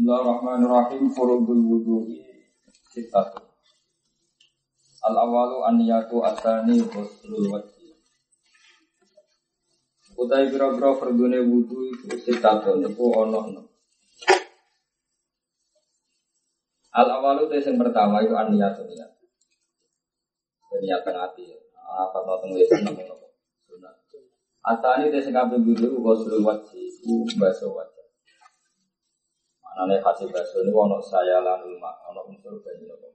Bismillahirrahmanirrahim. Furudul wudu'i sittatu. Al awalu an niyatu asani ghuslul wajhi. Utai biro-biro fardune wudu itu sittatu niku. Al awalu itu yang pertama itu an niyatu niyat. Niatan hati. Apa tau tenglisan namun nopo. Sunat. Asani itu yang kabeh wudu. Anane hasil baso ini ono saya lanul mak, ono unsur banyu nopo.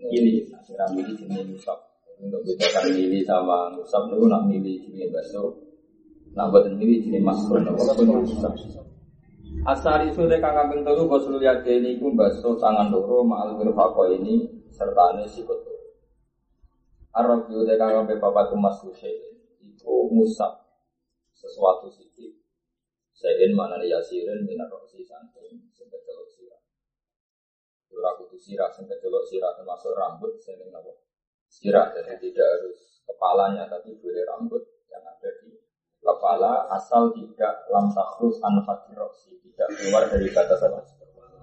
Ini, nah milih jenis musab. Untuk bedakan milih sama musab itu nak milih jenis baso. Nak buat milih jenis masuk nopo itu dek kakak bentulu gosul yade ini ku baso tangan loro maal wirfako ini serta ane sikut. Arab itu dek kakak bepapat tumas itu musab sesuatu sedikit. Sayin mana yasirin minar roksi santai Surah kudu sirah, sing kecelok sirah termasuk rambut, sing apa? Sirah, jadi tidak harus kepalanya, tapi boleh rambut yang ada di kepala asal tidak lam takrus an roksi, tidak keluar dari batas apa?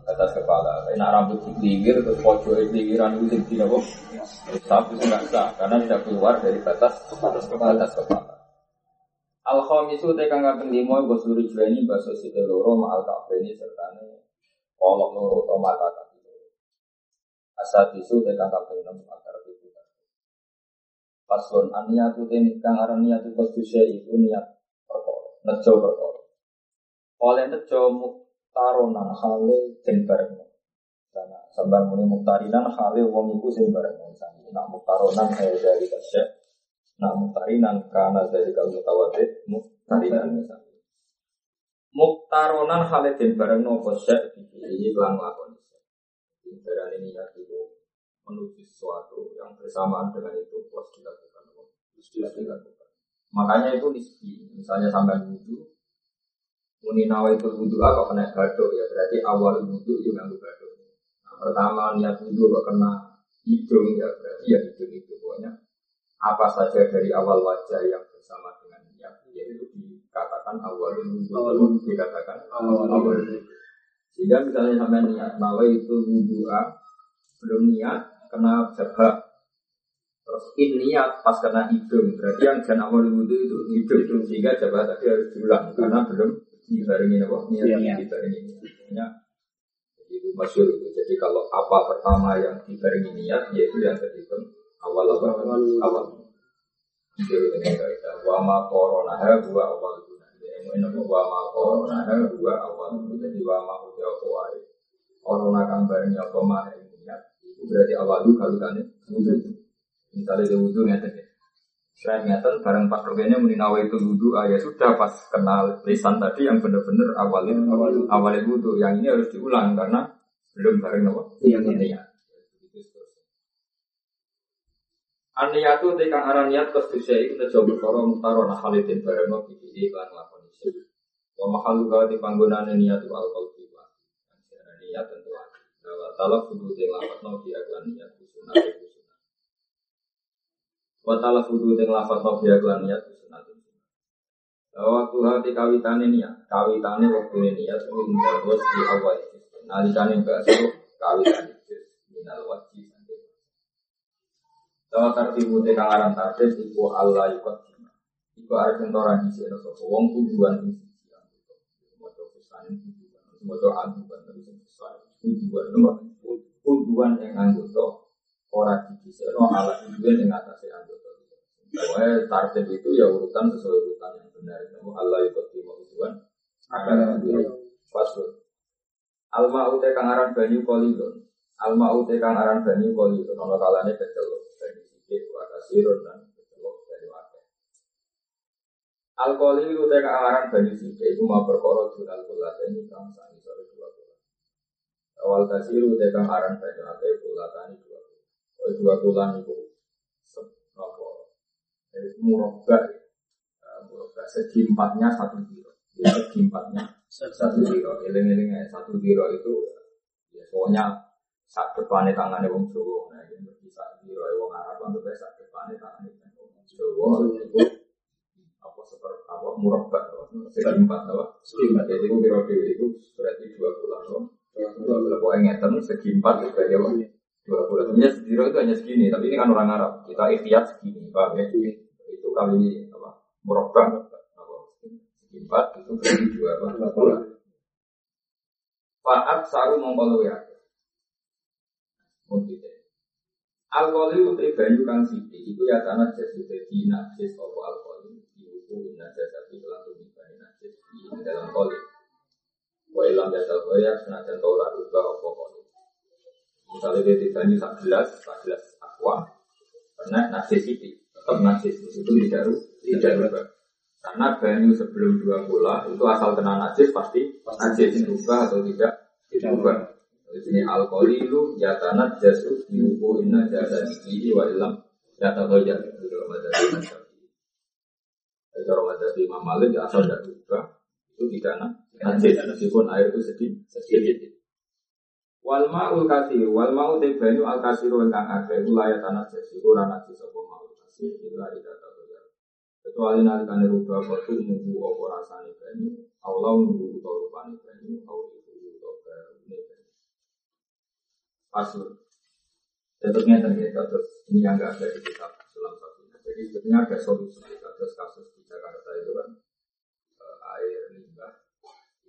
Batas kepala. Nah rambut dikeliwir, terus pojok keliwiran itu tidak? Rusak itu nggak sah, karena tidak keluar dari batas batas kepala. Batas kepala. Al khamisu te kang kaping 5 gosuri jreni baso site loro ma'al ini serta kolok loro atau mata asal isu tekan kaping enam akar itu. Pasun aniatu teni kang aran niatu kosduse itu niat perkara, nejo perkara. Oleh nejo muktaronan hale den bareng. Karena sambil muni muktarinan hale wong iku sing bareng. Nak muktaronan kaya dari kasya, nak muktarinan karena dari kalau mutawatir muktarinan misalnya. Muktaronan hale den bareng nopo syek iki lan lakon. Darah ini niat itu menuju sesuatu yang bersamaan dengan itu plus dilakukan, plus dilakukan. Makanya itu nisbi. Misalnya sampai wudhu, muni nawa itu wudhu apa kena gadok ya berarti awal wudhu itu yang gadok. Nah, pertama niat wudhu kok kena hidung ya berarti ya hidung itu pokoknya apa saja dari awal wajah yang bersama dengan niat yaitu dikatakan awal wudhu dikatakan awal. wudhu sehingga misalnya sampai niat nawa itu wudhu'a belum niat kena jabak terus in niat pas kena hidung. Berarti yang jangan awal wudhu itu hidung. Sehingga jabak tadi harus diulang karena belum dibarengi apa? Niat yeah. dibarengi niat. Itu masyur itu. Jadi kalau apa pertama yang dibarengi niat yaitu yang terhitung awal apa? Awal. Itu dengan kaidah wama corona dua awal Ini wa ma corona dua awal jadi wa ma udah apa. Corona kang bareng apa mah niat. Itu berarti awal lu kalau kan Misalnya dia wudhu ngeten ya. Saya ngeten bareng pas rokenya muni nawa itu wudhu. Ah ya sudah pas kenal lisan tadi yang benar-benar awalin awal awalin wudhu. Yang ini harus diulang karena belum bareng nawa. Iya iya. Aniyatu tekan aran niat kesdusya itu coba perkara mutaro nah halidin bareng mau bikin iklan lakon Wa mahalu gawa di panggunaan niat itu alkohol jiwa. Niat tentu ada. Wa talaf fudu di lafat no biaklan niat kusunat itu sunat. Wa talaf fudu di lafat no biaklan niat kusunat itu sunat. Waktu hati kawitane niat, kawitane waktu niat itu terus di awal. Nalikane bahasa kawitane minal wajib. Tawa tartibu te kang aran tartib iku Allah ikut Iku arep entoran di sini sapa wong tujuan ini Moto aduan tapi besar. Tujuan nomor tujuan yang anggota orang di sini alat tujuan yang atas anggota. Pokoknya target itu ya urutan sesuai urutan yang benar. Namu Allah ikut di tujuan akan pasut. Alma ute kang aran banyu kolidon. Alma ute kang aran banyu kolidon. Ono kalane kecelok wa kasirun dan kecelok dari wakil. Alkohol itu teka aran banyu sikit itu mau berkorot dunal kulat ini kang Awal kasiru tegang aran banyak ake pula tani dua Oh dua bulan itu nopo itu murabba murabba segi empatnya satu kilo. Ya segi empatnya satu kilo. eling eling satu kilo itu ya soalnya saat depannya tangannya wong Jawa nah ini saat kilo wong Arab untuk saat depannya tangannya wong Jawa itu apa seperti apa murabba segi empat apa? segi empat. Itu kilo itu berarti dua bulan Dua bulan pokoknya ngeten segi empat itu aja pak. Dua bulan. Sebenarnya zero itu hanya segini, tapi ini kan orang Arab. Kita ikhtiar segini, pak ya. Itu kali ini apa? Merokbah apa? Segi empat itu berarti dua bulan. Faat saru mongkolo ya. Mungkin Alkohol itu banyu kang siti, itu ya tanah jadi jadi najis apa alkohol itu najis tapi selalu dibanding najis di dalam koli. Wa ilam jasa ya senajan tora juga apa koli. Misalnya dia dibanyu sak gelas, sak gelas aqua, karena najis siti, tetap najis itu tidak tidak berubah. Karena banyu sebelum dua bola itu asal kena najis pasti najis berubah atau tidak tidak berubah. Di sini alkohol ya tanah jasu diubu inna jasa di wa ilam. Jata toja dalam madzhab Jadi kalau madzhab Imam Malik ya asal tidak juga. Itu tidak najis meskipun air itu sedikit sedikit. Wal ma'ul kasir, wal ma'u te al kasir kang akeh iku layak tanah jasi ora najis apa ma'ul kasir illa ida toja. Kecuali nalikane rubah kotu nunggu apa rasane banyu, Allah nunggu utawa rupane banyu, Pasul. Tentunya ternyata terus ini yang nggak ada di kitab sulam satunya. Jadi sebetulnya ada solusi kasus kasus di Jakarta itu kan uh, air limbah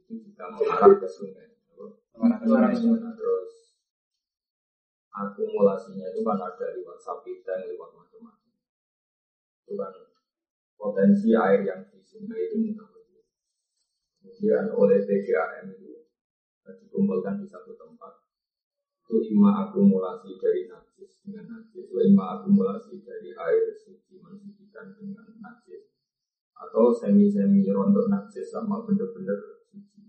itu juga mengarah ke sungai. Mengarah ke sungai. Terus akumulasinya itu kan ada lewat sapi dan lewat macam-macam. Itu kan potensi air yang di sungai itu mudah Kemudian oleh PGAM itu dikumpulkan di satu tempat itu ima akumulasi dari najis dengan najis, ima akumulasi dari air suci mensucikan dengan najis, atau semi-semi rontok najis sama bener-bener suci.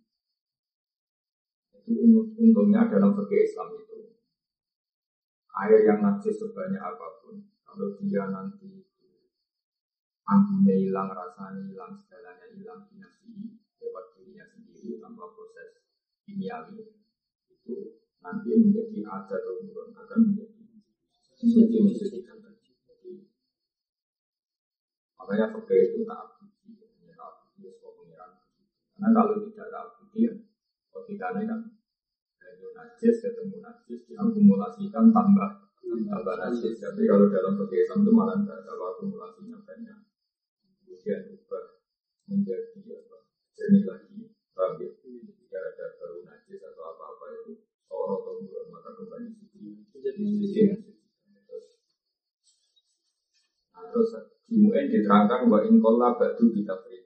Itu untungnya dalam fikih Islam itu. Air yang najis sebanyak apa pun, kalau dia nanti ambilnya hilang, rasanya hilang, segalanya hilang, dinasti lewat dirinya sendiri tanpa proses kimiawi itu nanti menjadi ada atau turun akan menjadi suci mensucikan tadi. Makanya fakir itu tak abdi, tak abdi sebuah pengiran. Karena kalau tidak tak abdi, ya, logikanya kan dari najis ketemu najis diakumulasikan tambah tambah najis. Tapi kalau dalam fakir itu malah tidak ada akumulasinya banyak. Kemudian berubah menjadi apa? Jernih lagi, bang ya? Tidak ada baru najis atau Soro atau bulan maka kembali jadi suci terus di UN diterangkan bahwa inkola batu kita beri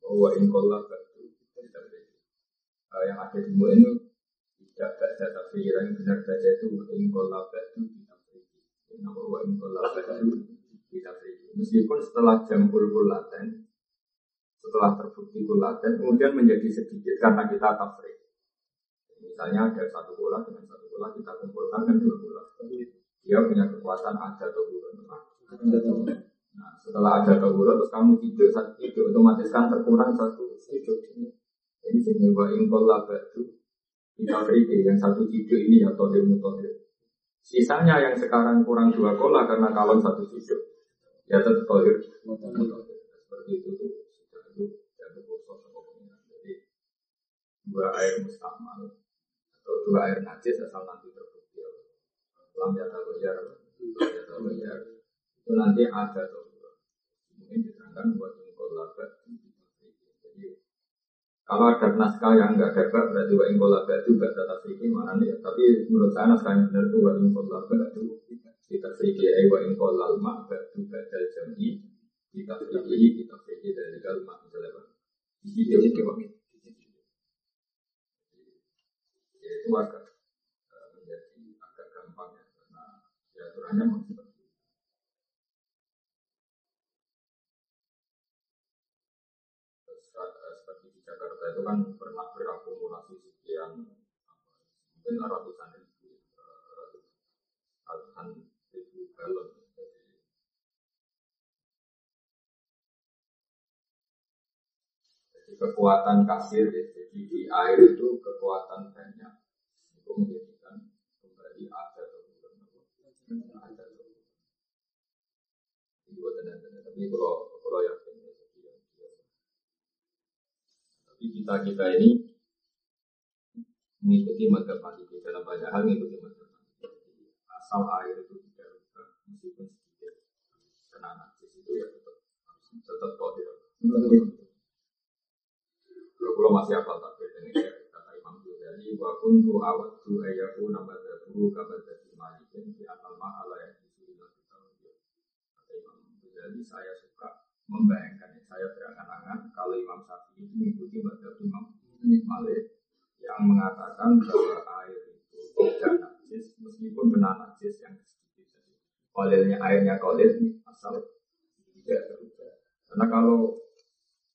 bahwa inkola batu kita beri yang ada di UN tidak baca tapi yang benar baca itu inkola batu kita beri bahwa inkola batu kita beri meskipun setelah jam bulbul laten setelah terbukti kulaten kemudian menjadi sedikit karena kita tafrik Misalnya ada satu bola dengan satu bola kita kumpulkan kan dua bola. Dia punya kekuatan ada atau bulan. Nah, setelah ada atau bulan terus kamu tidur satu tidur otomatis kan terkurang satu tidur. Jadi sini wa ingkol itu kita beri yang satu tidur ini ilmu tohir. Sisanya yang sekarang kurang dua kola karena kalau satu tidur ya tetap tohir. Seperti itu tuh itu jadi dua air mustamal atau dua air najis asal nanti terbukti lam ya tagoyar ya itu nanti ada tuh. Mungkin diterangkan buat ingkol labat jadi kalau ada naskah yang enggak ada bab berarti wa ingkol labat itu tetap fikih mana nih? Tapi menurut saya naskah yang benar itu wa ingkol labat itu kita fikih ay wa ingkol lalma batu badal jami kita fikih kita fikih dari kalma misalnya di situ. Itu itu agak uh, menjadi agak gampang ya karena ya aturannya memang seperti itu. Terus, uh, seperti di Jakarta itu kan pernah berakumulasi sekian mungkin ratusan ribu uh, ratusan ribu galon kekuatan kasir ya. jadi di air itu kekuatan banyak itu menjadikan kembali ada bukan ada itu benar-benar tapi kalau kalau yakin ya, tapi kita kita ini mengikuti Maliki. Dalam banyak hal mengikuti Maliki. Asal air itu tidak rubah meskipun sedikit. Najis itu ya tetap tetap. Kalau kalau masih apa tak ini ya kata Imam Wa kuntu awadu ayaku nabadahu kabadati malikin di atal ma'ala yang disuruh kita saya suka membayangkan saya berangan-angan kalau Imam Syafi'i itu mengikuti madzhab Imam Malik yang mengatakan bahwa air itu tidak najis meskipun benar najis yang sedikit. Kolilnya airnya kolil asal tidak berubah. Karena kalau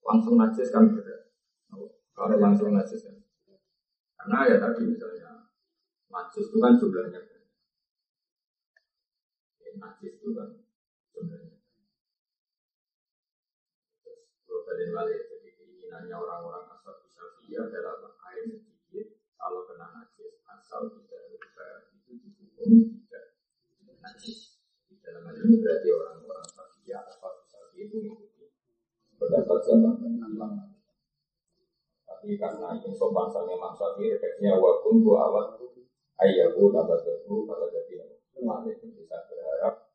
langsung najis kan beda. Kalau langsung najis kan. Karena ya tadi misalnya najis itu kan jumlahnya banyak. Najis itu kan jumlahnya. Terus kalau balik jadi keinginannya orang-orang asal bisa via adalah air kalau kena najis asal tidak berubah itu dihukumi tidak najis. Di dalam hal ini berarti orang-orang Syafi'i atau Syafi'i itu mengikuti pendapat zaman ulama. Tapi karena ini sopan sama Imam Syafi'i refleksinya wa kuntu awat ayyahu nabadahu kalau jadi Malik bisa berharap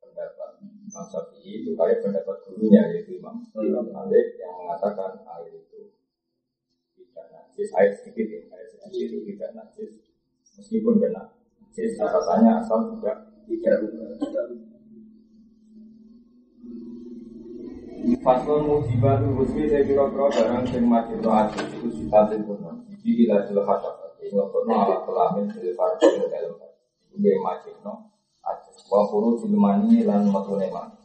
pendapat Imam Syafi'i itu kayak pendapat gurunya yaitu Imam Malik yang mengatakan air itu tidak najis. Air sedikit ya, air itu tidak najis. Meskipun kena najis katanya asal tidak tidak Faslon musibatul husni saya kira-kira barang sing majid no aji itu sifatin kuno Jadi ila jil hasyak Ini ngokotno ala kelamin jil farsi ini dalam Ini majid no aji Wa kuru jilmani lan matune mani.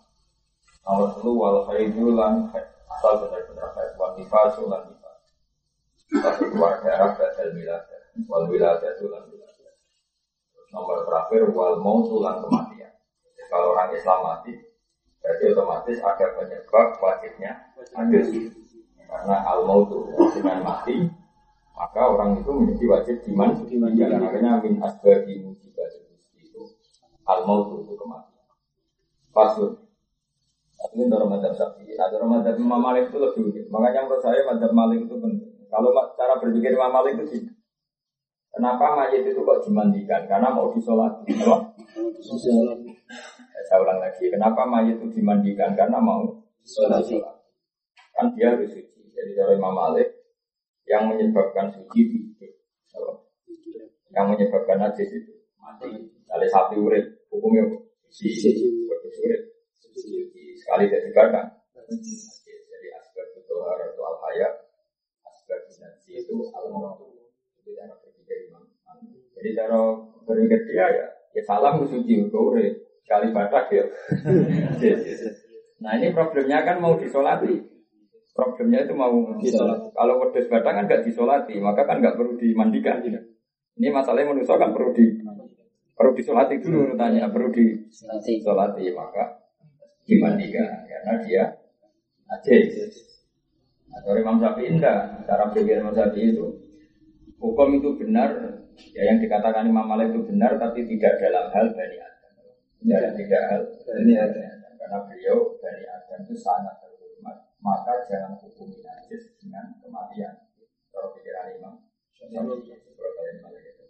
Nomor telu wal khaidu lan asal benar-benar khaid Wa nifasu lan tapi keluar darah badal wilayah Wal wilayah tulan wilayah Nomor terakhir wal mau tulan kematian. Kalau orang Islam mati Berarti otomatis ada penyebab wajibnya adil Karena al mautu dengan mati Maka orang itu menjadi wajib diman Karena makanya min asbabi musibah itu Al mautu itu kematian Pasul tapi ini dalam madhab syafi'i. Nah, dalam madhab Imam Malik itu lebih unik. Makanya menurut saya madhab Malik itu penting. Kalau cara berpikir Imam Malik itu sih, kenapa mayat itu kok dimandikan? Karena mau disolati. Apa? Saya ulang lagi. Kenapa mayat itu dimandikan? Karena mau disolati. Kan dia harus suci. Jadi dari Imam Malik, yang menyebabkan suci itu. Yang menyebabkan najis itu mati. Kalau sapi urip, hukumnya suci. Urip. Sekali tidak dibakar. Jadi aspek itu harus al hayat, aspek najis itu al Itu cara berpikir imam. Jadi cara berpikir dia ya, ya salam suci urip. Sekali batak ya. Nah ini problemnya kan mau disolati. Problemnya itu mau disolati. Kalau wedus batang kan nggak disolati, maka kan nggak perlu dimandikan. Ini masalahnya manusia kan perlu di perlu disolati dulu tanya perlu disolati maka dimandikan karena dia najis. Nah, dari Imam Syafi'i enggak, cara berpikir Imam Syafi'i itu hukum itu benar, ya yang dikatakan Imam Malik itu benar, tapi tidak dalam hal bani Adam. Ya, tidak hal bani Adam. Karena beliau bani Adam itu sangat terhormat, maka jangan hukumi najis dengan kematian. Kalau pikiran Imam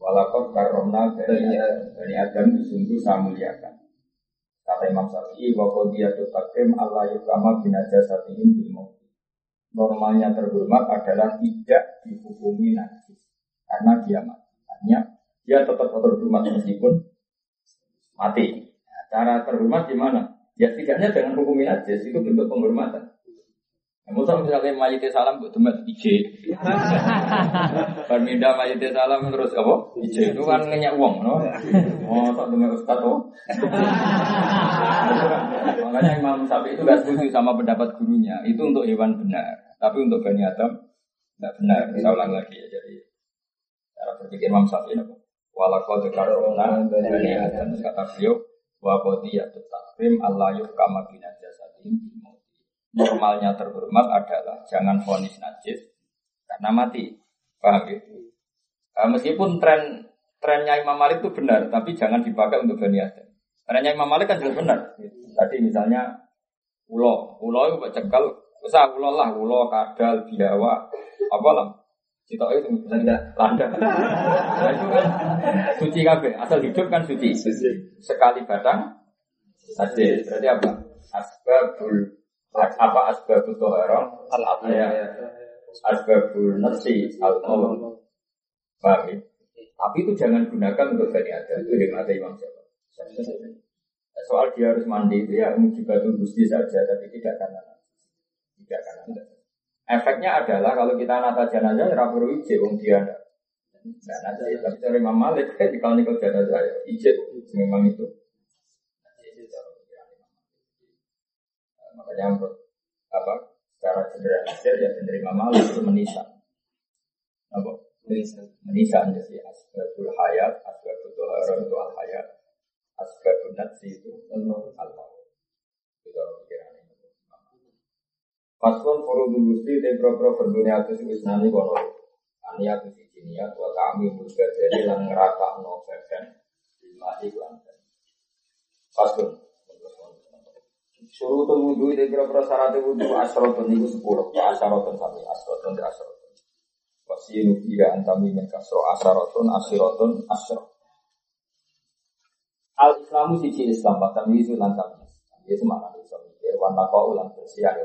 Walaupun karomna bani Adam itu sungguh saya muliakan. Kata Imam Syafi'i, wa dia takrim Allah yukama binajasatihim bil maut. Normalnya terhormat adalah tidak dihukumi najis karena dia mati. Artinya dia tetap terhormat meskipun mati. Cara terhormat gimana? Ya setidaknya dengan hukum najis itu bentuk penghormatan. Nah, Musa misalnya mayite salam buat temat ije. Perminda mayite salam terus apa? Ije itu kan ngenyak uang, no? Oh, tak demek ustad oh. Makanya Imam Syafi'i itu gak setuju sama pendapat gurunya. Itu untuk hewan benar, tapi untuk bani Adam tidak benar. Kita ulang lagi ya. Jadi cara berpikir Imam Syafi'i apa? Walakau dekarona bani Adam kata beliau wa qadiyatut takrim Allah yufkama bina jasadihim normalnya terhormat adalah jangan vonis najis karena mati. Paham ya? Nah, meskipun tren trennya Imam Malik itu benar, tapi jangan dipakai untuk Bani Adam. Trennya Imam Malik kan jelas benar. Tadi misalnya ulo, ulo itu cekal, usah ulo lah, ulo, kadal, biawa, apa lah, Sitok itu misalnya landa. Nah, itu kan suci kabeh. Asal hidup kan suci. Sekali batang saja. Berarti apa? Asbabul apa asbabul toharon al ya. Asbabul nasi al Paham ya? Tapi itu jangan gunakan untuk bani ada. Itu yang ada Imam siapa? Soal dia harus mandi itu ya mujibatul gusti saja, tapi tidak karena tidak karena Efeknya adalah kalau kita nata jenazah ya perlu ije wong dia ada. Nah, nanti tapi dari Imam Malik di kalau nikah jenazah ya memang itu. Makanya apa secara generalisir ya benar Imam Malik itu menisa. Apa? Menisa. Menisa jadi asbabul hayat, asbabul tohara itu al hayat, asbabul natsi itu al Itu pikiran Paslon furudul gusti te pro-pro berdunia itu wis nani kono. Ania tu siji niat wa kami muga jadi lan ngerata no badan masih lan. Paslon Suruh tuh wudhu itu kira-kira syarat wudhu asrotun itu sepuluh ya asrotun sami asrotun ya asrotun. Wasinu tiga antami min kasro asrotun asrotun asrot. Al Islamu siji Islam bahkan itu lantam. Dia semangat Islam. Dia warna kau ulang bersih ada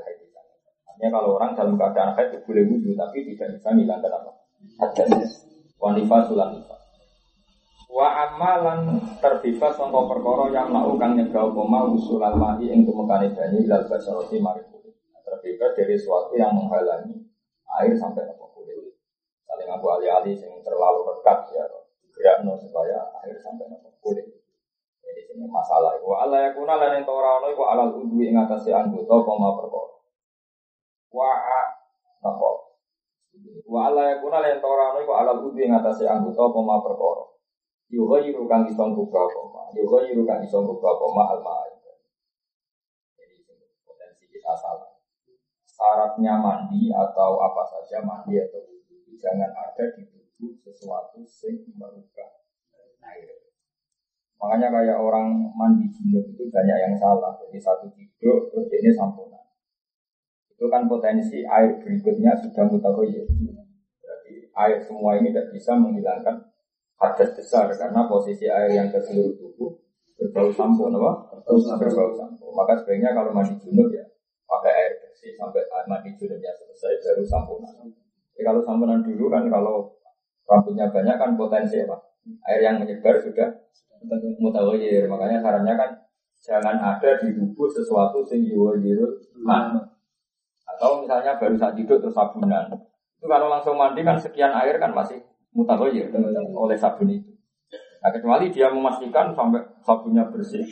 Artinya kalau orang dalam keadaan haid itu boleh wudhu, tapi tidak bisa menghilangkan apa? Hadas. Wanifah sulanifah. Wa amalan terbebas sangka perkara yang mau kang nyegah koma usulan mahi ing tumekane banyu ilal basarati mari kulit. Terbebas dari sesuatu yang menghalangi air sampai ke kulit. Saling aku alih-alih yang terlalu rekat ya gerakno supaya air sampai ke kulit. Jadi ini masalah. Allah yakuna lan ento ora ono iku alal udwi ing atase anggota koma perkara wa napa? Wa ala yakuna lan torano iku ala kudu ing atase anggota apa ma perkara. Yuga yiru kang iso buka apa ma. Yuga yiru kang iso buka apa ma al jadi potensi kita salah. Syaratnya mandi atau apa saja mandi atau wudhu jangan ada di tubuh sesuatu sing merubah air. Makanya kayak orang mandi junub itu banyak yang salah. Jadi satu tidur terus ini sampurna itu kan potensi air berikutnya sudah mutakoyir. Jadi air semua ini tidak bisa menghilangkan hadas besar karena posisi air yang ke seluruh tubuh berbau sampo, apa? Berbau sampo. Maka sebaiknya kalau mandi junub ya pakai air bersih sampai mandi junubnya selesai baru samponan. Jadi kalau samponan dulu kan kalau rambutnya banyak kan potensi apa? Air yang menyebar sudah mutakoyir. Makanya sarannya kan jangan ada di tubuh sesuatu sing yuwajirul mah atau misalnya baru saat tidur terus sabunan. Itu kalau langsung mandi kan sekian air kan masih mutagoyir oleh sabun itu. Nah, kecuali dia memastikan sampai sabunnya bersih,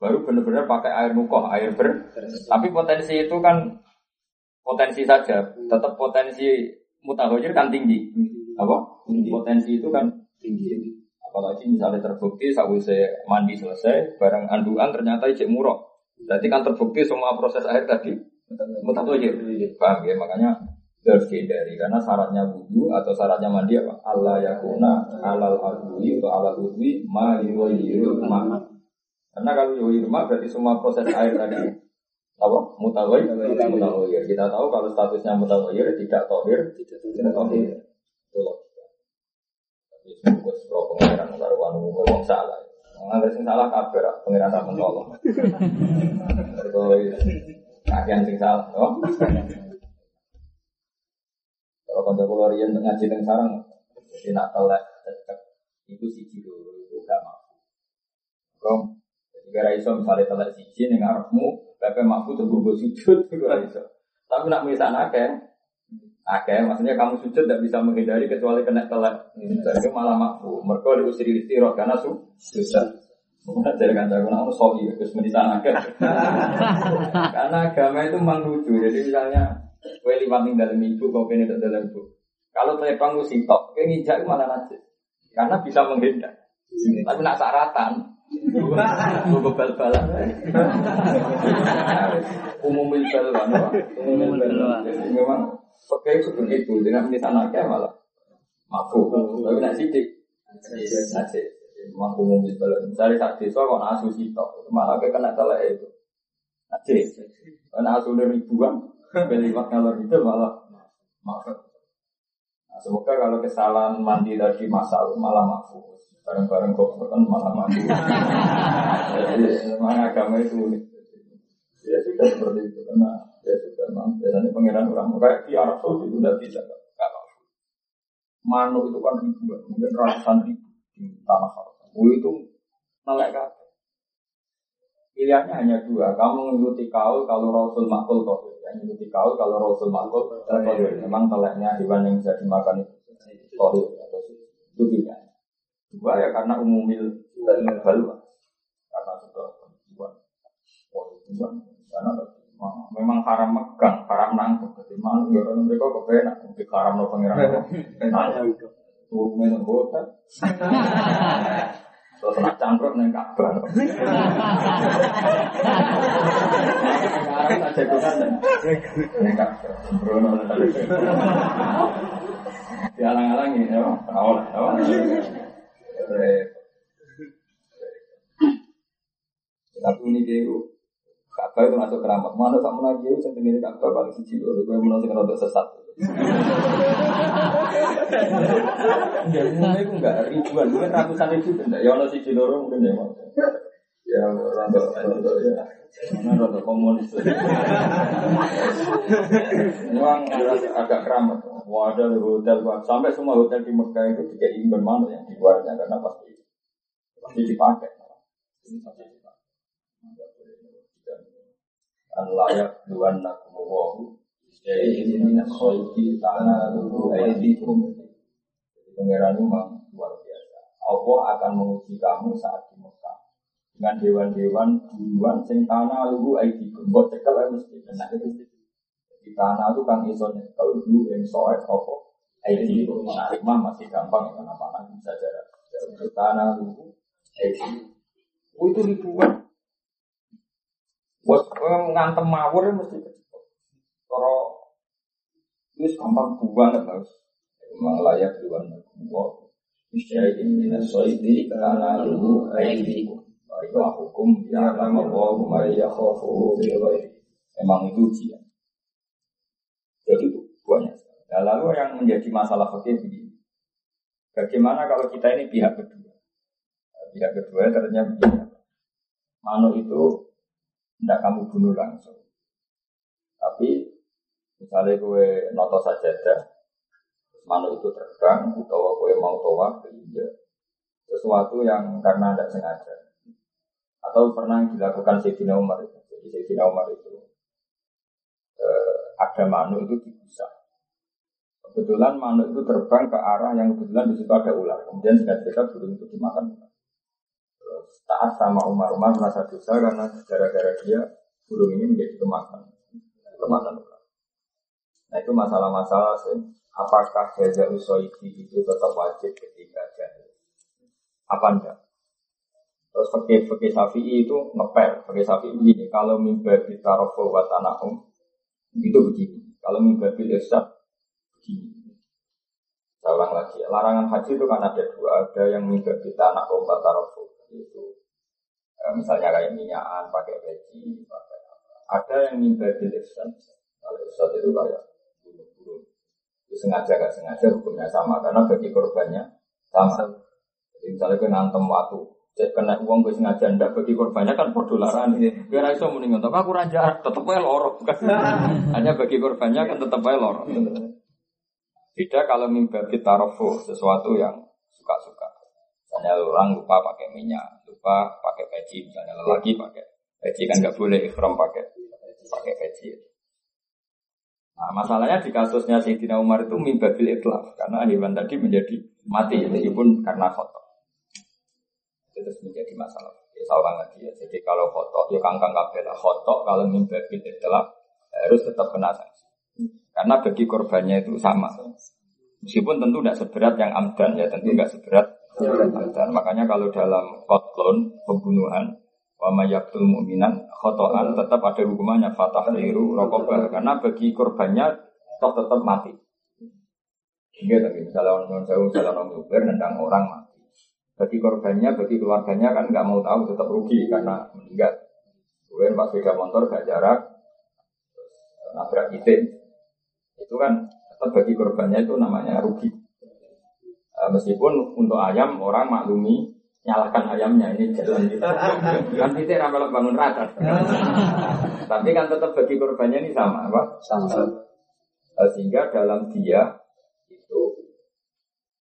baru benar-benar pakai air mukoh, air ber. Tapi potensi itu kan potensi saja, tetap potensi mutagoyir kan tinggi. Apa? Potensi itu kan tinggi. Apalagi misalnya terbukti saat saya mandi selesai, barang anduan ternyata ijek murah. Berarti kan terbukti semua proses air tadi Mutakhir. Paham ya? Makanya harus dihindari karena syaratnya wudhu atau syaratnya mandi apa? Allah yakuna alal adwi atau alal udwi ma yuwayiru ma. Karena kalau yuwayiru ma berarti semua proses air tadi apa? Mutawai, mutawai. Kita tahu kalau statusnya mutawai tidak tohir, tidak tohir. Itu loh. Tapi semoga sepro pengiran karuan umum salah. Nggak salah kabar, pengiran tak menolong. Kagian sing salah, oh. Kalau kanca kula riyen ngaji teng sarang, jadi nak telek cecek itu siji dulu itu gak mampu. Kom, jadi gara iso misalnya telek siji ning ngarepmu, pepe mampu gue sujud gara iso. Tapi nak misal akeh, akeh maksudnya kamu sujud tidak bisa menghindari kecuali kena telek. Jadi malah mampu. Mereka diusir istirahat karena su susah. Dari kanca aku nak sohi, terus mendisankan. Karena agama itu memang lucu. Jadi misalnya, kue liwat ning dalam ibu, kau kene dalam ibu. Kalau telepang lu sitok, kue ngijak malah najis. Karena bisa menghindar. Tapi nak saratan, Gue bal-balan. Umum bal-balan. Umum bal-balan. Jadi memang pakai seperti itu. Dengan mendisankan malah. Mampu. Tapi nak sidik. Najis mampu mobil balon. Misalnya saat desa kok asu sitok, malah kena salah itu. Nanti, karena asu dari ribuan, beli ngalor itu malah maaf. Nah, semoga kalau kesalahan mandi tadi masal malah mahfuz. Bareng-bareng kok kan malah mahfuz. Jadi memang agama itu unik. Ya sudah seperti itu karena ya sudah memang biasanya pangeran orang kayak di Arab Saudi itu udah bisa nggak mahfuz. Manu itu kan ribuan, mungkin ratusan ribu tanah Arab. itu melek kan. Pilihannya hanya dua, kamu mengikuti kaul kalau Rasul makul tohir, yang mengikuti kaul kalau Rasul makul tohir. Memang teleknya hewan yang bisa dimakan itu. Tohir atau itu pilihan. Dua ya karena umumil balu, karena sudah tujuan, tujuan, karena memang haram megang, haram nangkep. Jadi malu ya mereka kepenak, untuk haram no Turunnya nenggotan. Terus nak cangkruk neng Ka'bah. Sekarang tak jagungan neng Ka'bah. Sembrono Dialang-alang ini, ya, awal, awal. Tapi ini dia Ka'bah itu masuk keramat. Mana tak lagi itu sendiri Ka'bah paling siji lho. Gue menurut sing sesat. Ya mulai itu enggak ribuan, mungkin ratusan ribu enggak. Ya ono siji loro mungkin ya. Ya rada rada ya. Mana rada komunis. Memang agak keramat. Wadah hotel sampai semua hotel di Mekah itu tidak ingin mana yang di luarnya karena pasti pasti dipakai. Ini pasti dipakai. Layak duan nakumu jadi ini nasoiti tanah dulu aidikum. Jadi pangeran memang luar biasa. Allah akan menguji kamu saat di Mekah dengan dewan-dewan duluan sing tanah lugu aidikum. Buat cekel mesti kena itu. Di tanah itu kan iso kalau dulu yang soal apa aidikum. Nah, imam masih gampang ya karena mana bisa jarak. Tanah lugu aidikum. Oh, itu ribuan. Buat ngantem mawur mesti kecil. Kalau itu gampang banget mas. Memang layak luar Allah. Isyai'in minas soidi karena lugu aidikum. Wa hukum ya lama wa ma yakhafu Memang itu ujian. Jadi itu banyak. Nah, lalu yang menjadi masalah fakir begini. Bagaimana kalau kita ini pihak kedua? Pihak kedua ternyata begini. Mano itu tidak kamu bunuh langsung. Tapi Misalnya kue noto saja terus manuk itu terbang, atau kue mau toa ke India, sesuatu yang karena tidak sengaja, atau pernah dilakukan Sayyidina Umar itu. Jadi Sayyidina Umar itu eh, ada manuk itu dibusa. Kebetulan manuk itu terbang ke arah yang kebetulan di situ ada ular. Kemudian singkat cerita burung itu dimakan ular. Taat sama Umar Umar merasa dosa karena gara-gara dia burung ini menjadi kemakan, kemakan. Nah itu masalah-masalah apakah jaza usoidi itu tetap wajib ketika jahil? Apa enggak? Terus pakai pakai sapi itu ngepel, pakai sapi begini. Kalau mimbar di tarofo watanahum itu begini. Kalau mimbar di begini. Saya lagi. Larangan haji itu kan ada dua. Ada yang di tanah om tarofo itu eh, misalnya kayak minyakan, pakai peci, pakai apa. Ada yang di esat. Kalau esat itu kayak sengaja gak sengaja hukumnya sama karena bagi korbannya sama. Jadi misalnya kena nantem waktu, cek kena uang gue sengaja ndak bagi korbannya kan perdolaran ini. Biar iso mending untuk aku raja tetap aja lorok. Hanya bagi korbannya kan tetap aja lorok. Tidak kalau mimpi kita rofu sesuatu yang. Misalnya orang lupa pakai minyak, lupa pakai peci, misalnya lelaki pakai peci kan nggak boleh ikhram pakai pakai peci. Nah, masalahnya di kasusnya Sayyidina Umar itu mimbabil itlaf karena hewan tadi menjadi mati meskipun karena foto. Itu terus menjadi masalah. Ya, salah lagi ya. Jadi kalau foto ya kangkang kabel foto kalau mimbabil itlaf harus tetap kena sanksi. Karena bagi korbannya itu sama. Meskipun tentu tidak seberat yang amdan ya, tentu tidak seberat amdan. Makanya kalau dalam kotlon pembunuhan wa mayaktul mu'minan khotoan tetap ada hukumannya fatah liru rokobah karena bagi korbannya toh tetap mati. Hingga tapi misalnya orang saya misalnya orang nendang orang mati. Bagi korbannya, bagi keluarganya kan nggak mau tahu tetap rugi karena meninggal. Kemudian pas sepeda motor gak jarak, nabrak itu, itu kan tetap bagi korbannya itu namanya rugi. Meskipun untuk ayam orang maklumi nyalakan ayamnya ini jalan gitu. kan titik ramal bangun rata. Tapi kan tetap bagi korbannya ini sama apa? Sama. Uh, sehingga dalam dia itu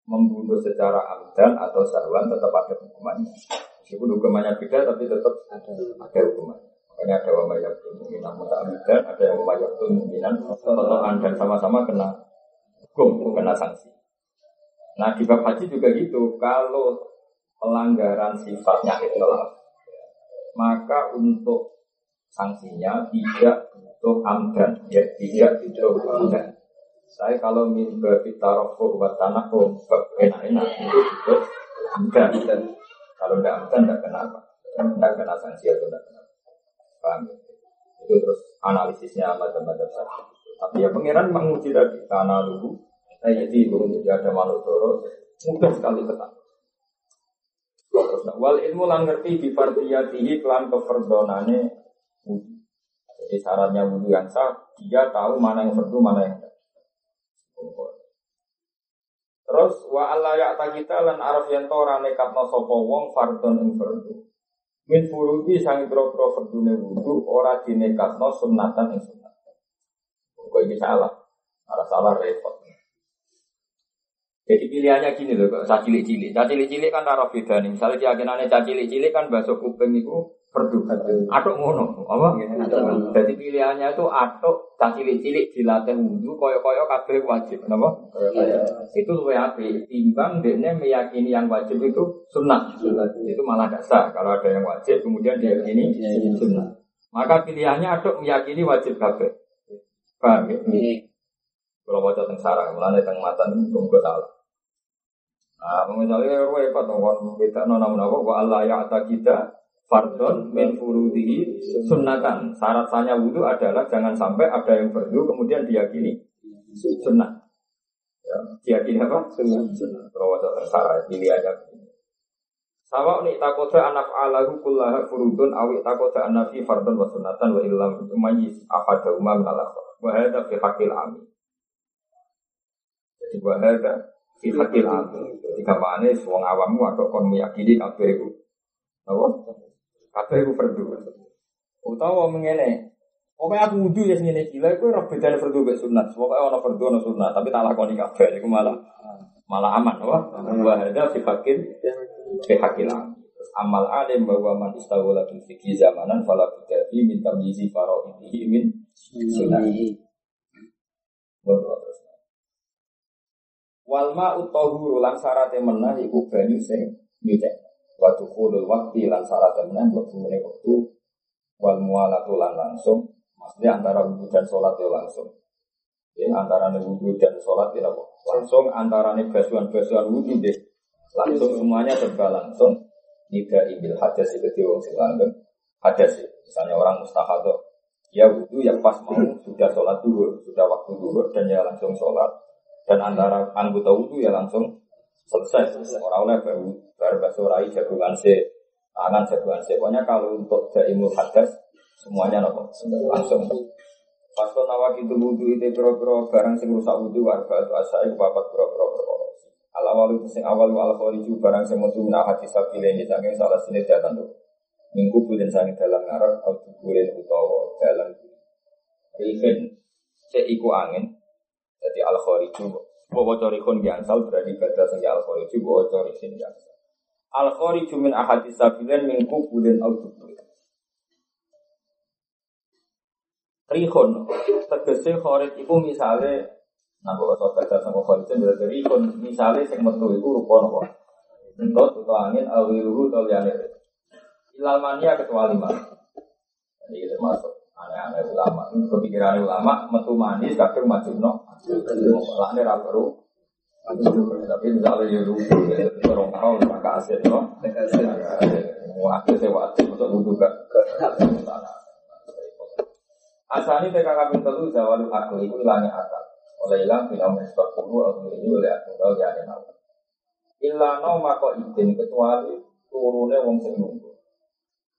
membunuh secara amdan atau sarwan tetap ada hukumannya. Meskipun hukumannya beda tapi tetap ada, ada hukumannya. Makanya ada wa mayyatun mu'minan muta'amidan, ada yang mayyatun mu'minan totohan dan sama-sama kena hukum, kena sanksi. Nah di bab haji juga gitu, kalau pelanggaran sifatnya ikhlas, maka untuk sanksinya tidak butuh amdan, ya tidak butuh amdan. Saya kalau mimba bitarofu buat tanah enak-enak itu butuh amdan. Kalau tidak amdan tidak kena apa, tidak kena sanksi atau tidak kena Paham ya? Itu terus analisisnya macam-macam saja. Tapi ya pangeran menguji tadi karena dulu jadi burung jadi ada manutoro mudah sekali ketang. Terus wal ilmu lang ngerti di partiyatihi kelan keferdonane wudhu. Jadi syaratnya wudhu yang sah, dia tahu mana yang fardu, mana yang tidak. Terus wa Allah ya kita lan araf yang tora nekatno sopo wong fardon ing fardu. Min furudi sang pro-pro fardune wudu ora dinekatno sunnatan ing sunnat. Kok ini salah? Ada salah repot. Jadi pilihannya gini loh, kok cilik-cilik. cilik-cilik kan taruh beda nih. Misalnya keyakinannya cilik-cilik kan bakso kuping itu perdu. Atuk ngono, apa? Jadi pilihannya itu atuk cilik-cilik dilatih wudhu, koyo-koyo kabeh wajib, kenapa? Itu lebih api. Timbang dia meyakini yang wajib itu sunnah. Itu malah dasar. Kalau ada yang wajib, kemudian dia ini sunnah. Maka pilihannya atuk meyakini wajib kabeh. Paham ya? Kalau baca tentang sarang, mulai tentang mata itu tunggu salah. Nah, misalnya repot dong, kita nona apa? Wa Allah ya kita fardon min furudihi sunnatan. Syarat sahnya wudhu adalah jangan sampai ada yang fardu kemudian diyakini sunnah. Ya, diyakini apa? Sunnah. Kalau wajah tersara pilihannya. Sawa ni takoda anak alahu kullaha furudun awi takoda anafi fardon wa sunnatan wa illam umayis ahada umam al Wa hadha fi hakil amin. Jadi wa fi hakil amin. Jadi kamane wong awam atau kon meyakini kabeh iku. Apa? Kabeh iku fardu. Utawa mengene. Pokoknya aku wudhu ya ngene iki. Lha iku ora bedane fardu mek sunat. Pokoke ana fardu ana sunat, tapi tak lakoni kabeh iku malah malah aman, wah. Wa hadza hakil amin. amal alim bahwa man istawala fil fikih zamanan fala fi min tamyizi fara'idihi min sunnah. Walma utohuru lan syaratnya menah iku banyu sing nyucek. Waktu kulul waktu lan syaratnya menah waktu meneh waktu wal mualatu lan langsung. Maksudnya antara wudhu dan sholat ya langsung. Ya, antara wudhu dan sholat ya langsung. Antara basuhan-basuhan wudhu deh langsung semuanya serba langsung. Nida ibil hadas itu wong sing langgeng. Hadas misalnya orang mustahadoh ya wudhu yang pas mau sudah sholat dulu, sudah waktu dulu dan ya langsung sholat dan antara anggota wudhu ya langsung selesai. Orang oleh baru baru basurai jagungan se, tangan jagungan se. Pokoknya kalau untuk daimul hadas semuanya nopo langsung. Pas nawa itu wudhu itu pro-pro barang sing rusak wudhu warga itu itu bapak pro-pro pro Al awal itu sing awal al khariju barang sing metu min hati sabile ini saking salah sini datang tuh. Minggu bulan sangi dalam ngarep atau bulan utawa dalam Rifin cek iku angin jadi al khariju bahwa corikun biansal berarti baca sehingga al khariju bahwa corikin biansal. Al khariju min ahadis sabilen min kubulin al kubulin. Rihun tegese kharid iku misale nah bahwa baca sama kharid berarti rihun misale sing metu iku rupa napa? Entut utawa angin awiruhu atau liyane. Ilal mania kecuali mana? Jadi termasuk aneh-aneh ulama. Kepikiran ulama metu manis kadang majib no. Lah ini baru. Tapi misalnya ya lucu, orang tahu maka aset no. Wah, saya wajib untuk wudhu ke kami telu zawal akal itu hilangnya akal. Oleh hilang film sebab puluh atau ini oleh akal tahu ya ada nama. Ilano mako izin kecuali turunnya wong sing nunggu.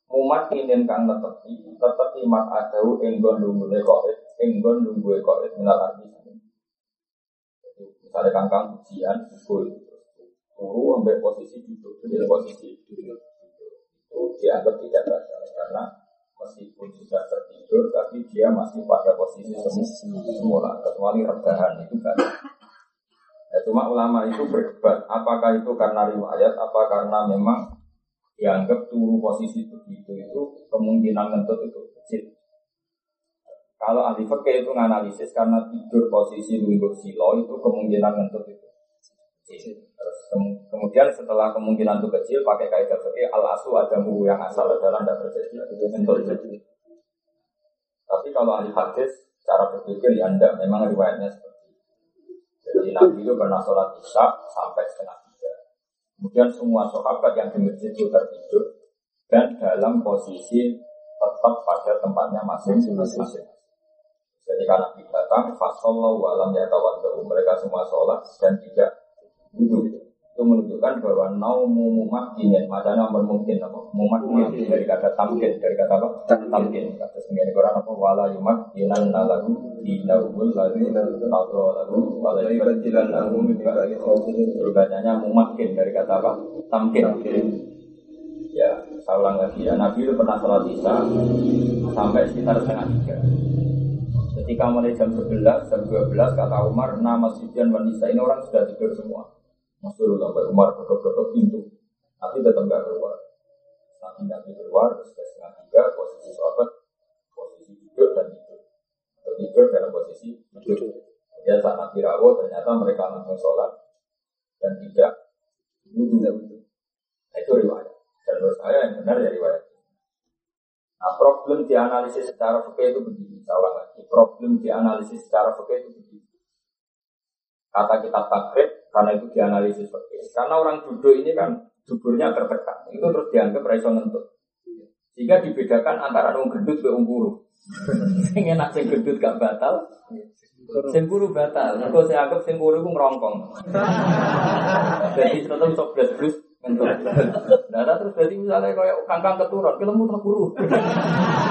Mumat kinin kang netepi, tetepi mat adau enggon lunggune kok enggon lungguhe kok minal arti Misalnya kangkang ujian, pukul, turu sampai posisi duduk, jadi posisi duduk. Itu dianggap tidak batal karena meskipun sudah tertidur tapi dia masih pada posisi semula kecuali rebahan itu kan ya, cuma ulama itu berdebat apakah itu karena riwayat apa karena memang dianggap turu posisi begitu itu kemungkinan ngentut itu kecil kalau ahli fakih itu menganalisis karena tidur posisi lungguh silo itu kemungkinan ngentut itu kecil Terus kemudian setelah kemungkinan itu kecil pakai kaidah seperti al asu ada mu yang asal adalah tidak terjadi bentuk terjadi. Tapi kalau ahli hadis cara berpikir ya anda memang riwayatnya seperti itu. Jadi Nabi itu pernah sholat isya sampai setengah. Kemudian semua sahabat yang di masjid itu tertidur dan dalam posisi tetap pada tempatnya masing-masing. Jadi karena Nabi datang, fasallahu alam ya mereka semua sholat dan tidak wudhu itu menunjukkan bahwa naumu mumakinin macamnya ampun mungkin apa? Mumakin dari kata tamkin dari kata apa? Tamkin. Kata sendiri Quran apa? Wala yumak inan nalagu dinahul lalu atau lalu wala yubajilan lagu berbacanya mumakin dari kata apa? Tamkin. Ya saya ulang lagi ya. Nabi itu pernah sholat isya sampai sekitar setengah tiga. Ketika mulai jam 11 jam 12 kata Umar nama Sufyan wanita ini orang sudah tidur semua Masyur sampai Umar ketok-ketok pintu, tapi tetap nggak keluar. Nanti Nabi keluar, sudah setengah tiga, posisi sahabat, posisi duduk dan tidur. Atau tidur dalam posisi duduk. Ya saat Nabi rawat, ternyata mereka langsung sholat dan tidak wudhu. Nah, itu riwayat. Dan menurut saya yang benar ya riwayat. Nah, problem dianalisis secara fikih itu begini. Saya lagi. Problem dianalisis secara fikih itu begini. Kata kitab takrib, karena itu dianalisis seperti ini. Karena orang duduk ini kan duburnya tertekan. Itu terus dianggap raiso ngentut. Sehingga dibedakan antara orang gendut ke ungkuru. sing enak sing gendut gak batal. Sing kuru batal. Mergo saya anggap sing kuru ku ngrongkong. Jadi tetap sok blas blus ngentut. Nah, terus berarti misalnya kayak kangkang keturun. Jadi itu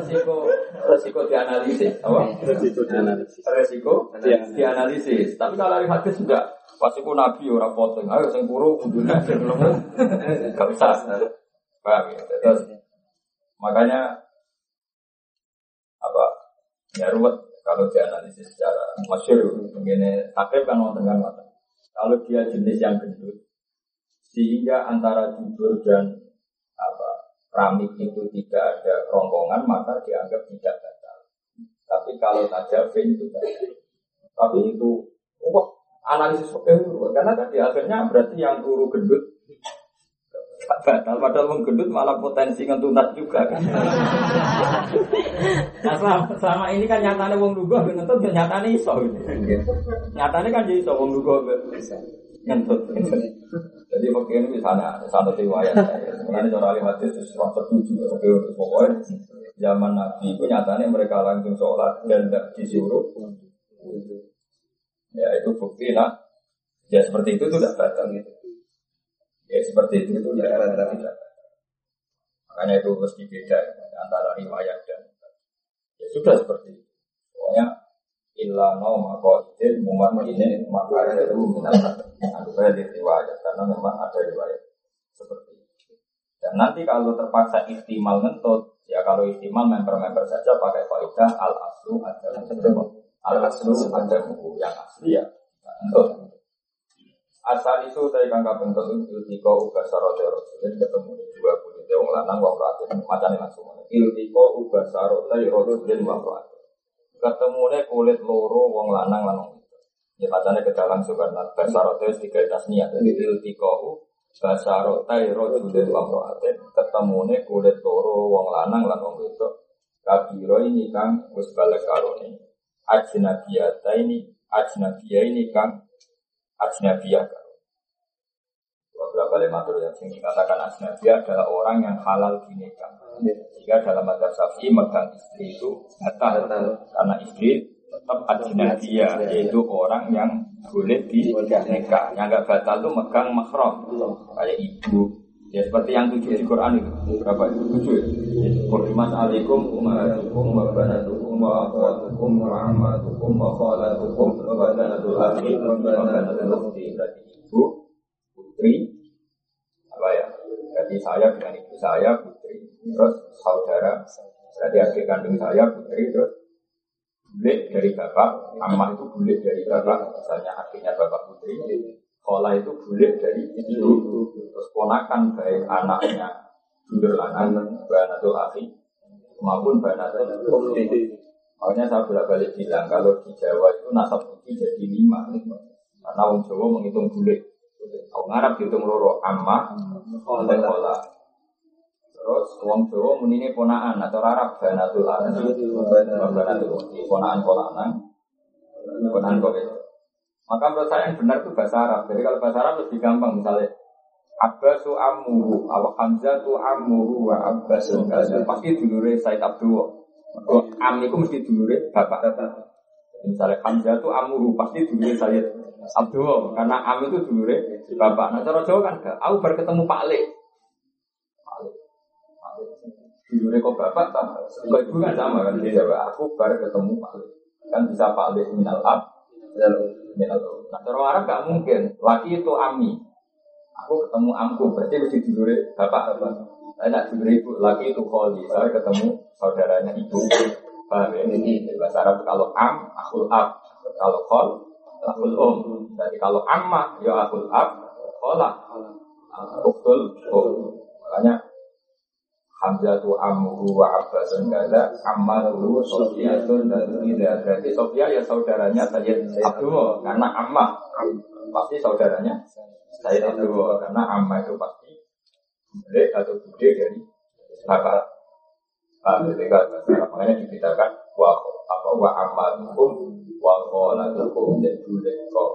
resiko resiko dianalisis, apa? Resiko dianalisis. Resiko dianalisis. Tapi kalau dari hadis enggak, pasti ku nabi orang potong. Ayo sing kuru kudune sing lemu. Enggak usah. Paham ya? Terus makanya apa? Ya ruwet kalau dianalisis secara masyur begini takrib kan wonten kan Kalau dia jenis yang gendut, sehingga antara jujur dan keramik itu tidak ada rongkongan maka dianggap tidak batal. Tapi kalau tajafin itu batal. Tapi itu wah analisis oke karena tadi akhirnya berarti yang turu gendut batal padahal menggendut malah potensi ngentunat juga kan. nah selama, selama ini kan nyatanya wong lugu ngentut nyatanya iso gitu. Nyatanya kan jadi iso wong bisa ngentut. Jadi waktu ini misalnya satu riwayat, sebenarnya cara alim hadis itu setuju, pokoknya zaman Nabi itu nyatanya mereka langsung sholat dan tidak disuruh. Ya itu bukti lah. Ya seperti itu tidak batal gitu. Ya seperti itu itu tidak tidak. Makanya itu mesti beda antara riwayat dan ya sudah seperti itu. Pokoknya illa nauma qaidin mumakinin maka itu minat Di riwayat karena memang ada riwayat seperti itu. Dan nanti kalau terpaksa istimal ngentut, ya kalau istimal member-member saja pakai kaidah al aslu ada al aslu ada buku yang asli ya ngentut. Asal itu saya kan bentuk itu tiko ubah sarote rasulin ketemu dua puluh wong lanang wong rasulin macam langsung. Iltiko ubah sarote rasulin wong rasulin ketemunya kulit loro wong lanang lanang. Ya bacanya ke dalam sukarnat basarote tiga tasniah jadi iltiko basarote rojulin wong roaten ketemunya kulit loro wong lanang lanang itu. Kabiro ini kang wis balik karone ajnabiyata ini ajnabiyah ini kang. Ajnabiyah beberapa lematur yang sini katakan ajnabiyah adalah orang yang halal dinikah jika dalam madhab syafi'i megang istri itu batal karena istri tetap ajnabiyah yaitu orang yang boleh di nikah. Yang enggak batal itu megang mahram kayak ibu, Ya seperti yang tujuh di Quran itu. Berapa itu? Tujuh ya? Kurimat alaikum umatukum wa banatukum wa akhwatukum wa ammatukum wa khalatukum wa banatul akhi wa banatul ukhti. Berarti ibu, putri, apa ya? Berarti saya dengan ibu saya putri. Terus saudara, berarti adik kandung saya putri. Terus bulik dari bapak, amma itu bulik dari bapak. Misalnya akhirnya bapak putri. Kola itu bulik dari ibu, terus ponakan baik anaknya dulur lanang, banatul akhi, maupun banatul ukhti. Makanya saya bolak balik bilang kalau di Jawa itu nasab putih jadi lima, karena orang Jawa menghitung bulik. Orang Arab dihitung loro amma, kola. Terus wong Jawa munine ponaan atau Arab banatul akhi, banatul ponaan lanang, ponaan kola maka menurut saya yang benar itu bahasa Arab. Jadi kalau bahasa Arab lebih gampang misalnya Abbasu ammuhu aw Hamzatu ammuhu wa Abbasu pasti dulure Said Abdul. Am itu mesti dulure bapak. Misalnya Hamzatu ammuhu pasti dulure Said Abdul karena am itu dulure bapak. Nah cara Jawa kan. Aku baru ketemu Pak Le. Dulure kok bapak tak? Kok ibu kan sama kan dia Aku baru ketemu Pak. Kan bisa Pak Le minal ab Nah, orang Arab gak mungkin. Laki itu ami. Aku ketemu amku, berarti mesti dulure bapak bapak. Saya nak dulure ibu, laki itu kholi. Saya ketemu saudaranya ibu. Paham ya? Ini bahasa Arab kalau am, akul ab. Kalau khol, akul om. Jadi kalau amma, ya akul ab, khola. Uktul om. Makanya Hamzah tu amru wa abbasun kaza ammaru Sofiyatun dan tidak berarti Sofia ya saudaranya Sayyid Abdul karena ammah pasti saudaranya Sayyid Abdul karena ammah itu pasti bude atau bude dari bapak. Paham ketika makanya dibedakan wa apa wa ammatukum wa qolatukum dan bude kok.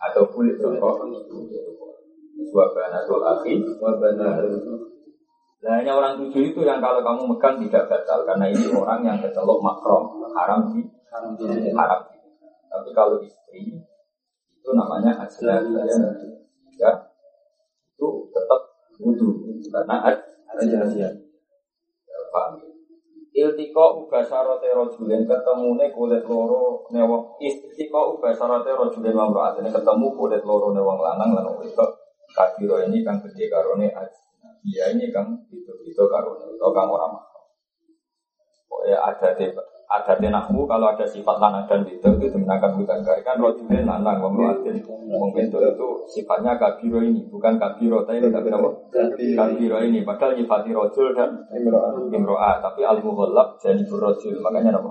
Atau kulit kok. Itu wa banatul akhi wa banatul Nah, hanya orang tujuh itu yang kalau kamu megang tidak batal karena ini orang yang kecelok makrom haram di haram di haram. Tapi kalau istri itu namanya ajlan ya, ya itu tetap wudhu karena ajlan ya. Paham? Iltiko uga sarote rojulen ketemune kulit loro newong Iltiko uga sarote rojulen mamroat ini ketemu kulit loro newong lanang lanang wedok kadiro ini kan gede karone dia ini kan itu itu karun itu kan orang Pokoknya ada di ada di nahmu kalau ada sifat lanang dan itu itu dimenangkan bukan kan rojulin lanang membuatin itu itu sifatnya kabiro ini bukan kabiro tapi tapi apa kabiro ini. padahal nyifati rojul dan imroa tapi al muhallab jadi rojul. Makanya apa?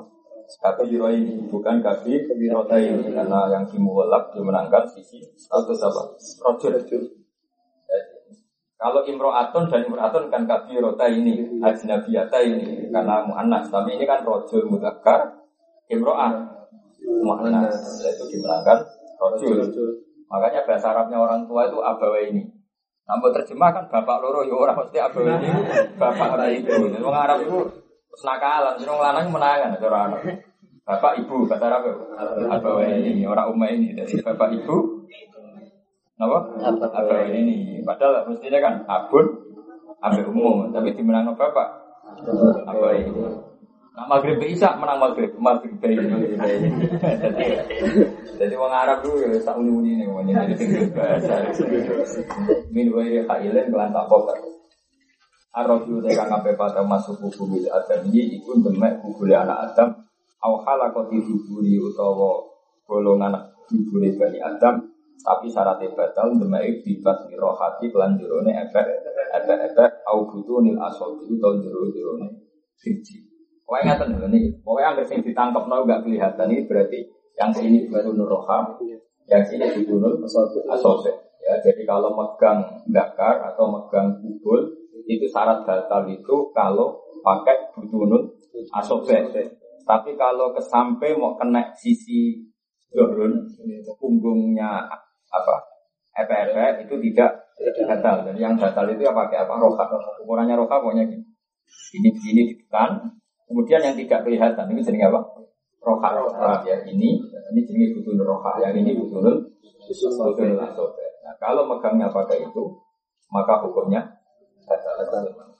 Kabiro ini bukan kabiro ini. karena yang dimuhallab dimenangkan sisi status apa? Rojul kalau imro'atun dan imro'atun kan kabirota ini, ajnabiyata ini, karena mu'annas. Tapi ini kan rojul mudakar, imro'at, mu'annas. Itu dimenangkan rojul. Makanya bahasa Arabnya orang tua itu abawa ini. Namun terjemah kan bapak loro ya orang mesti abawa ini, bapak orang ibu. Orang Arab itu senakalan, orang lanang menangan, orang anak. Bapak ibu, bahasa Arab abawa ini, orang umma ini. Jadi bapak ibu, apa? Apa ini? Padahal mestinya kan abun, ambil umum, tapi dimenang bapak. Apa ini? Nah, maghrib bisa menang maghrib, maghrib ini. Jadi, jadi orang Arab dulu ya tak uni uni nih, ngomongnya jadi tinggal bahasa. Min wa ya kailen kelan tak kok. Arab itu tekan sampai pada masuk buku bil adam ini ikut demek buku anak Adam. Au halakoti huburi utawa golongan huburi bani Adam tapi syaratnya batal demai bibas rohati kelan efek efek efek. Au butuh nil asal itu tahun jero jerone siji. Pokoknya ngatain dulu nih, pokoknya yang sing ditangkap nol gak kelihatan ini berarti yang sini butuh roha, yang sini butuh nul asal Ya, jadi kalau megang dakar atau megang kubul itu syarat batal itu kalau pakai butuh nul asal Tapi kalau kesampe mau kena sisi Zohrun, punggungnya apa efek itu tidak batal. Dan yang batal itu ya pakai apa? Roka. Ukurannya roka pokoknya gini. Ini ini ditekan. Kemudian yang tidak kelihatan ini jenis apa? Roka. Roka ya ini ini jenis butuh roka. Yang ini butuh butuh Nah kalau megangnya pakai itu maka hukumnya batal.